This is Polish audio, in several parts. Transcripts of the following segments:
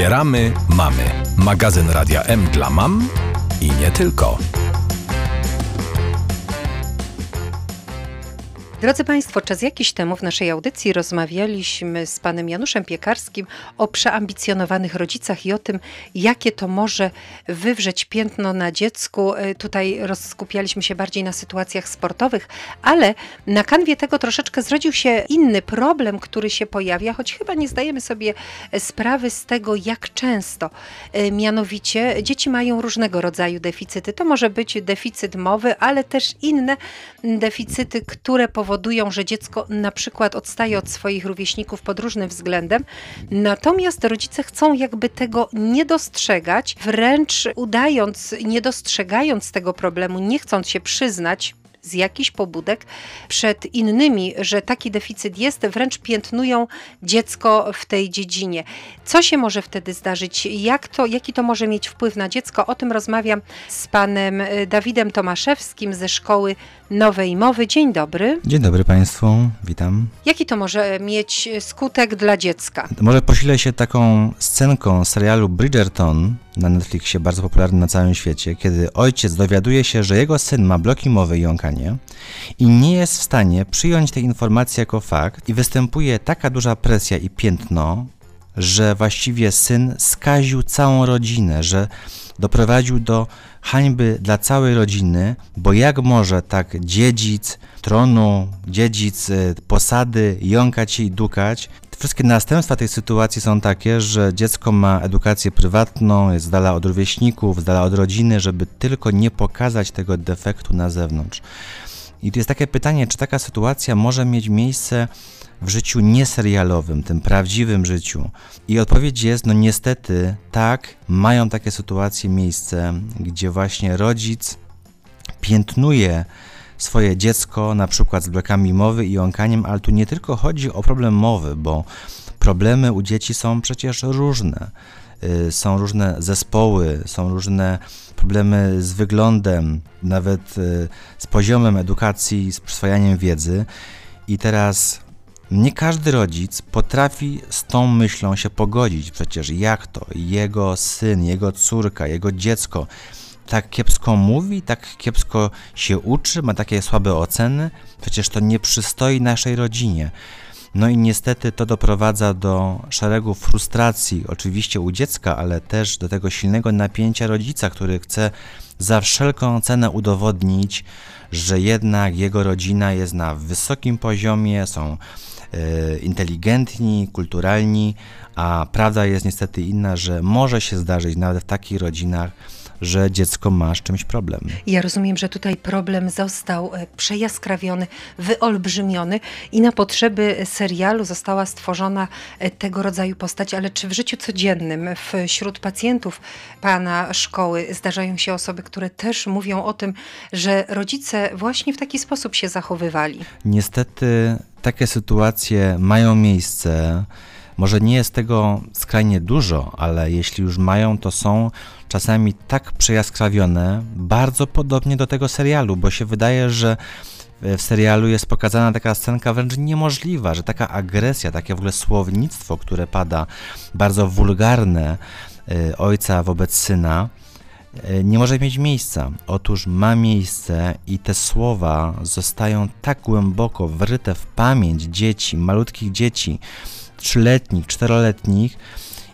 Wspieramy mamy. Magazyn Radia M dla mam i nie tylko. Drodzy Państwo, czas jakiś temu w naszej audycji rozmawialiśmy z panem Januszem Piekarskim o przeambicjonowanych rodzicach i o tym, jakie to może wywrzeć piętno na dziecku. E, tutaj rozskupialiśmy się bardziej na sytuacjach sportowych, ale na kanwie tego troszeczkę zrodził się inny problem, który się pojawia, choć chyba nie zdajemy sobie sprawy z tego, jak często. E, mianowicie dzieci mają różnego rodzaju deficyty. To może być deficyt mowy, ale też inne deficyty, które powodują, powodują, że dziecko na przykład odstaje od swoich rówieśników pod różnym względem, natomiast rodzice chcą jakby tego nie dostrzegać, wręcz udając, nie dostrzegając tego problemu, nie chcąc się przyznać, z jakichś pobudek przed innymi, że taki deficyt jest, wręcz piętnują dziecko w tej dziedzinie. Co się może wtedy zdarzyć? Jak to, jaki to może mieć wpływ na dziecko? O tym rozmawiam z panem y, Dawidem Tomaszewskim ze szkoły Nowej Mowy. Dzień dobry. Dzień dobry Państwu, witam. Jaki to może mieć skutek dla dziecka? Może posilę się taką scenką serialu Bridgerton na Netflixie, bardzo popularny na całym świecie, kiedy ojciec dowiaduje się, że jego syn ma bloki mowy i jąkanie i nie jest w stanie przyjąć tej informacji jako fakt i występuje taka duża presja i piętno, że właściwie syn skaził całą rodzinę, że doprowadził do hańby dla całej rodziny, bo jak może tak dziedzic tronu, dziedzic y, posady jąkać i dukać? Wszystkie następstwa tej sytuacji są takie, że dziecko ma edukację prywatną, jest z dala od rówieśników, z dala od rodziny, żeby tylko nie pokazać tego defektu na zewnątrz. I tu jest takie pytanie, czy taka sytuacja może mieć miejsce w życiu nieserialowym, tym prawdziwym życiu? I odpowiedź jest, no niestety, tak, mają takie sytuacje miejsce, gdzie właśnie rodzic piętnuje swoje dziecko, na przykład z blokami mowy i jąkaniem, ale tu nie tylko chodzi o problem mowy, bo problemy u dzieci są przecież różne. Y, są różne zespoły, są różne problemy z wyglądem, nawet y, z poziomem edukacji, z przyswajaniem wiedzy. I teraz nie każdy rodzic potrafi z tą myślą się pogodzić. Przecież jak to jego syn, jego córka, jego dziecko tak kiepsko mówi, tak kiepsko się uczy, ma takie słabe oceny? Przecież to nie przystoi naszej rodzinie. No i niestety to doprowadza do szeregu frustracji, oczywiście u dziecka, ale też do tego silnego napięcia rodzica, który chce za wszelką cenę udowodnić, że jednak jego rodzina jest na wysokim poziomie, są e, inteligentni, kulturalni, a prawda jest niestety inna, że może się zdarzyć nawet w takich rodzinach, że dziecko ma z czymś problem. Ja rozumiem, że tutaj problem został e, przejaskrawiony, wyolbrzymiony i na potrzeby serialu została stworzona e, tego rodzaju postać, ale czy w życiu codziennym wśród pacjentów pana szkoły zdarzają się osoby, które też mówią o tym, że rodzice właśnie w taki sposób się zachowywali? Niestety takie sytuacje mają miejsce. Może nie jest tego skrajnie dużo, ale jeśli już mają, to są czasami tak przejaskrawione, bardzo podobnie do tego serialu, bo się wydaje, że w serialu jest pokazana taka scenka wręcz niemożliwa, że taka agresja, takie w ogóle słownictwo, które pada, bardzo wulgarne y, ojca wobec syna, y, nie może mieć miejsca. Otóż ma miejsce i te słowa zostają tak głęboko wryte w pamięć dzieci, malutkich dzieci, trzyletnich, czteroletnich,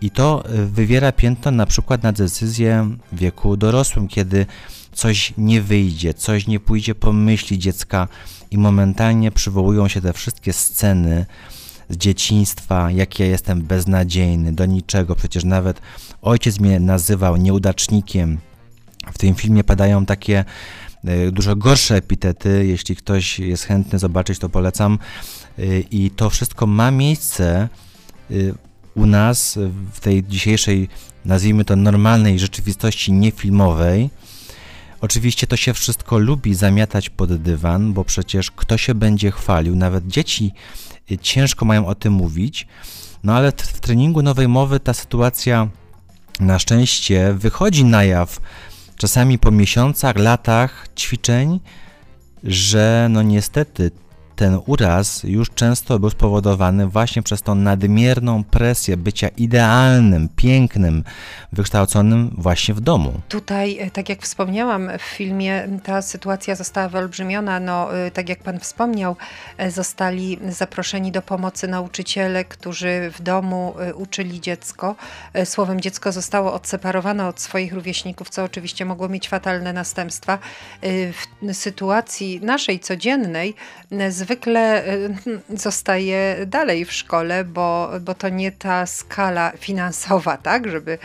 i to y, wywiera piętno na przykład na decyzję w wieku dorosłym, kiedy coś nie wyjdzie, coś nie pójdzie po myśli dziecka i momentalnie przywołują się te wszystkie sceny z dzieciństwa, jak ja jestem beznadziejny, do niczego, przecież nawet ojciec mnie nazywał nieudacznikiem. W tym filmie padają takie dużo gorsze epitety, jeśli ktoś jest chętny zobaczyć, to polecam. Y, I to wszystko ma miejsce u nas w tej dzisiejszej, nazwijmy to normalnej rzeczywistości niefilmowej, oczywiście to się wszystko lubi zamiatać pod dywan, bo przecież kto się będzie chwalił, nawet dzieci ciężko mają o tym mówić, no ale w treningu nowej mowy ta sytuacja na szczęście wychodzi na jaw, czasami po miesiącach, latach ćwiczeń, że no niestety ten uraz już często był spowodowany właśnie przez tą nadmierną presję bycia idealnym, pięknym, wykształconym właśnie w domu. Tutaj, e, tak jak wspomniałam w filmie, ta sytuacja została wyolbrzymiona. No, e, tak jak pan wspomniał, e, zostali zaproszeni do pomocy nauczyciele, którzy w domu uczyli dziecko. Słowem, dziecko zostało odseparowane od swoich rówieśników, co oczywiście mogło mieć fatalne następstwa. W sytuacji naszej codziennej zwykle zostaje dalej w szkole, bo, bo to nie ta skala finansowa, tak, żeby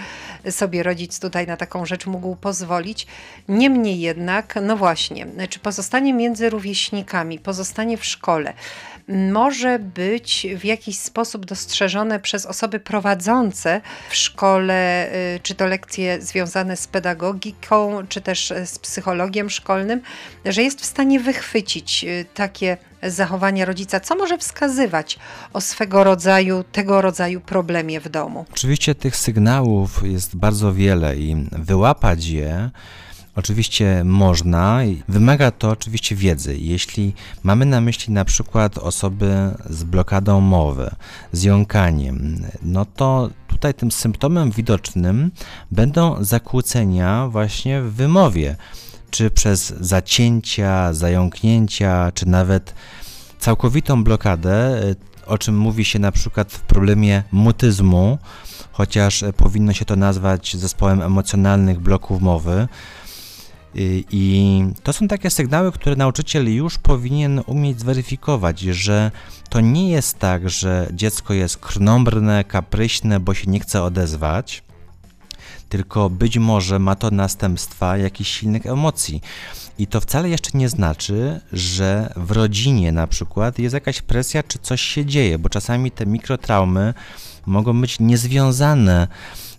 sobie rodzic tutaj na taką rzecz mógł pozwolić. Niemniej jednak, no właśnie, czy pozostanie między rówieśnikami, pozostanie w szkole, może być w jakiś sposób dostrzeżone przez osoby prowadzące w szkole, y, czy to lekcje związane z pedagogiką, czy też z psychologiem szkolnym, że jest w stanie wychwycić y, takie zachowania rodzica, co może wskazywać o swego rodzaju, tego rodzaju problemie w domu? Oczywiście tych sygnałów jest bardzo wiele i wyłapać je Oczywiście można, wymaga to oczywiście wiedzy. Jeśli mamy na myśli na przykład osoby z blokadą mowy, z jąkaniem, no to tutaj tym symptomem widocznym będą zakłócenia właśnie w wymowie, czy przez zacięcia, zająknięcia, czy nawet całkowitą blokadę, o czym mówi się na przykład w problemie mutyzmu, chociaż powinno się to nazwać zespołem emocjonalnych bloków mowy. I to są takie sygnały, które nauczyciel już powinien umieć zweryfikować, że to nie jest tak, że dziecko jest krnąbrne, kapryśne, bo się nie chce odezwać, tylko być może ma to następstwa jakichś silnych emocji. I to wcale jeszcze nie znaczy, że w rodzinie na przykład jest jakaś presja, czy coś się dzieje, bo czasami te mikrotraumy mogą być niezwiązane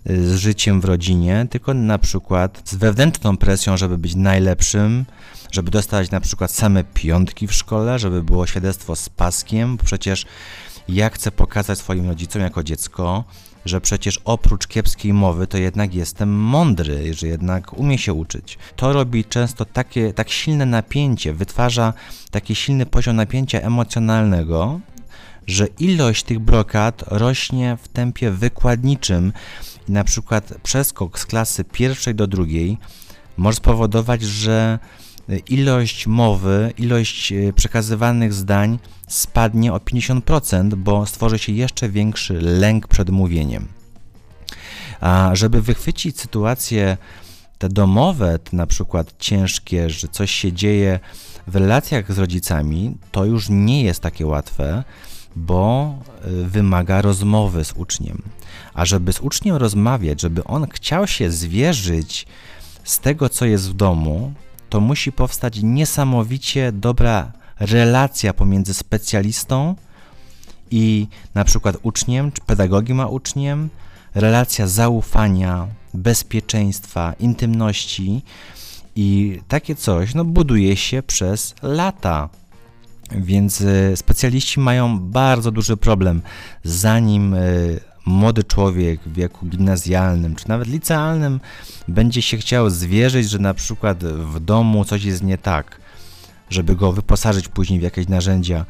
z życiem w rodzinie, tylko na przykład z wewnętrzną presją, żeby być najlepszym, żeby dostać na przykład same piątki w szkole, żeby było świadectwo z paskiem, przecież ja chcę pokazać swoim rodzicom jako dziecko, że przecież oprócz kiepskiej mowy to jednak jestem mądry, że jednak umie się uczyć. To robi często takie, tak silne napięcie, wytwarza taki silny poziom napięcia emocjonalnego, że ilość tych blokad rośnie w tempie wykładniczym i na przykład przeskok z klasy pierwszej do drugiej może spowodować, że ilość mowy, ilość e, przekazywanych zdań spadnie o 50%, bo stworzy się jeszcze większy lęk przed mówieniem. A żeby wychwycić sytuacje te domowe, te na przykład ciężkie, że coś się dzieje w relacjach z rodzicami, to już nie jest takie łatwe, bo e, wymaga rozmowy z uczniem. A żeby z uczniem rozmawiać, żeby on chciał się zwierzyć z tego, co jest w domu, to musi powstać niesamowicie dobra relacja pomiędzy specjalistą i na przykład uczniem, czy pedagogiem a uczniem, relacja zaufania, bezpieczeństwa, intymności i takie coś no, buduje się przez lata. Więc y, specjaliści mają bardzo duży problem, zanim y, młody człowiek w wieku gimnazjalnym czy nawet licealnym będzie się chciał zwierzyć, że na przykład w domu coś jest nie tak, żeby go wyposażyć później w jakieś narzędzia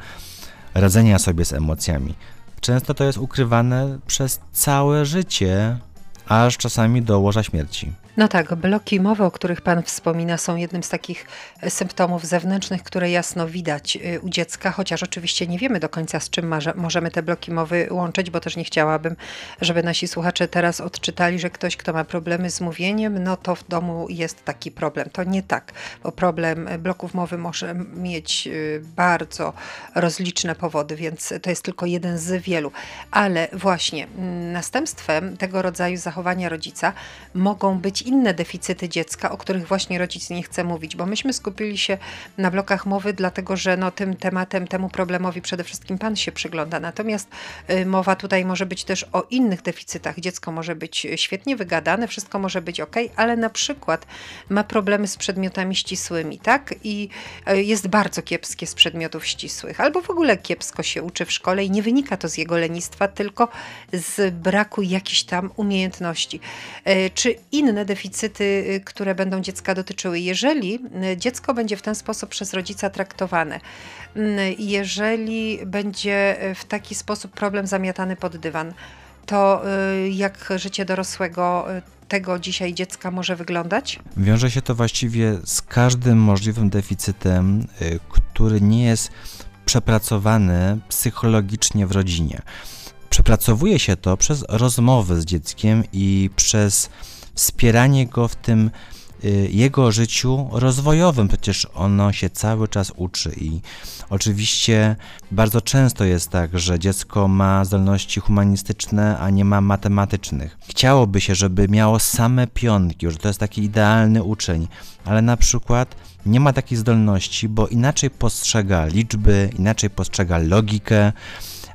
radzenia sobie z emocjami. Często to jest ukrywane przez całe życie, aż czasami do łoża śmierci. No tak, bloki mowy, o których Pan wspomina, są jednym z takich e, symptomów zewnętrznych, które jasno widać e, u dziecka, chociaż oczywiście nie wiemy do końca, z czym możemy te bloki mowy łączyć, bo też nie chciałabym, żeby nasi słuchacze teraz odczytali, że ktoś, kto ma problemy z mówieniem, no to w domu jest taki problem. To nie tak, bo problem bloków mowy może mieć e, bardzo rozliczne powody, więc to jest tylko jeden z wielu. Ale właśnie następstwem tego rodzaju zachowania rodzica mogą być inne deficyty dziecka, o których właśnie rodzic nie chce mówić, bo myśmy skupili się na blokach mowy, dlatego że no, tym tematem, temu problemowi przede wszystkim pan się przygląda. Natomiast y, mowa tutaj może być też o innych deficytach. Dziecko może być świetnie wygadane, wszystko może być ok, ale na przykład ma problemy z przedmiotami ścisłymi, tak? I y, jest bardzo kiepskie z przedmiotów ścisłych, albo w ogóle kiepsko się uczy w szkole i nie wynika to z jego lenistwa, tylko z braku jakichś tam umiejętności. Y, czy inne deficyty, y, które będą dziecka dotyczyły. Jeżeli y, dziecko będzie w ten sposób przez rodzica traktowane, y, jeżeli będzie w taki sposób problem zamiatany pod dywan, to jak życie dorosłego tego dzisiaj dziecka może wyglądać? Wiąże się to właściwie z każdym możliwym deficytem, który nie jest przepracowany psychologicznie w rodzinie. Przepracowuje się to przez rozmowy z dzieckiem i przez wspieranie go w tym y, jego życiu rozwojowym. Przecież ono się cały czas uczy i oczywiście bardzo często jest tak, że dziecko ma zdolności humanistyczne, a nie ma matematycznych. Chciałoby się, żeby miało same pionki, że to jest taki idealny uczeń, ale na przykład nie ma takiej zdolności, bo inaczej postrzega liczby, inaczej postrzega logikę,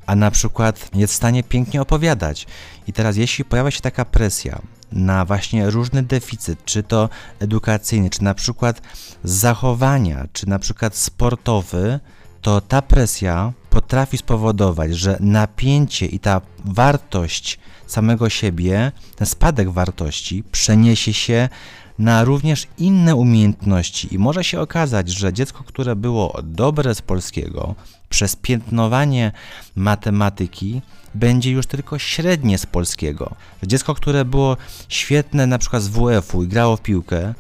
a na przykład jest w stanie pięknie opowiadać. I teraz, jeśli pojawia się taka presja na właśnie różny deficyt, czy to edukacyjny, czy na przykład zachowania, czy na przykład sportowy, to ta presja potrafi spowodować, że napięcie i ta wartość samego siebie, ten spadek wartości przeniesie się na również inne umiejętności. I może się okazać, że dziecko, które było dobre z polskiego, przez piętnowanie matematyki będzie już tylko średnie z polskiego. Dziecko, które było świetne na przykład z WF-u i grało w piłkę,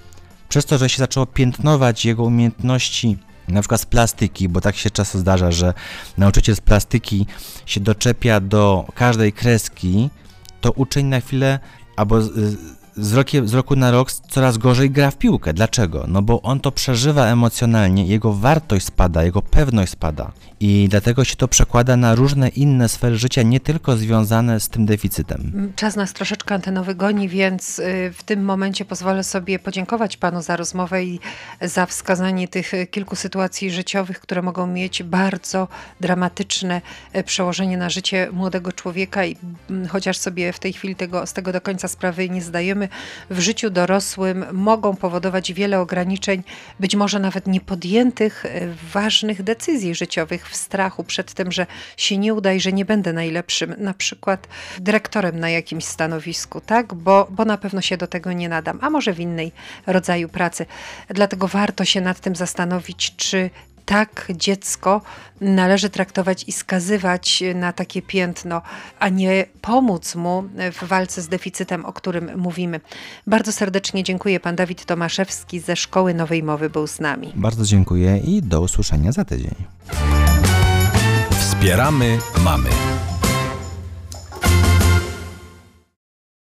przez to, że się zaczęło piętnować jego umiejętności na przykład z plastyki, bo tak się często zdarza, że nauczyciel z plastyki się doczepia do każdej kreski, to uczeń na chwilę albo z, rokiem, z roku na rok coraz gorzej gra w piłkę. Dlaczego? No bo on to przeżywa emocjonalnie, jego wartość spada, jego pewność spada. I dlatego się to przekłada na różne inne sfery życia, nie tylko związane z tym deficytem. Czas nas troszeczkę antenowy goni, więc y, w tym momencie pozwolę sobie podziękować Panu za rozmowę i za wskazanie tych y, kilku sytuacji życiowych, które mogą mieć bardzo dramatyczne y, przełożenie na życie młodego człowieka. I mm, chociaż sobie w tej chwili tego, z tego do końca sprawy nie zdajemy, w życiu dorosłym mogą powodować wiele ograniczeń, być może nawet niepodjętych ważnych decyzji życiowych w strachu przed tym, że się nie uda i że nie będę najlepszym, na przykład dyrektorem na jakimś stanowisku, tak? Bo, bo na pewno się do tego nie nadam, a może w innej rodzaju pracy. Dlatego warto się nad tym zastanowić, czy tak dziecko należy traktować i skazywać na takie piętno, a nie pomóc mu w walce z deficytem, o którym mówimy. Bardzo serdecznie dziękuję. Pan Dawid Tomaszewski ze Szkoły Nowej Mowy był z nami. Bardzo dziękuję i do usłyszenia za tydzień. Wspieramy mamy.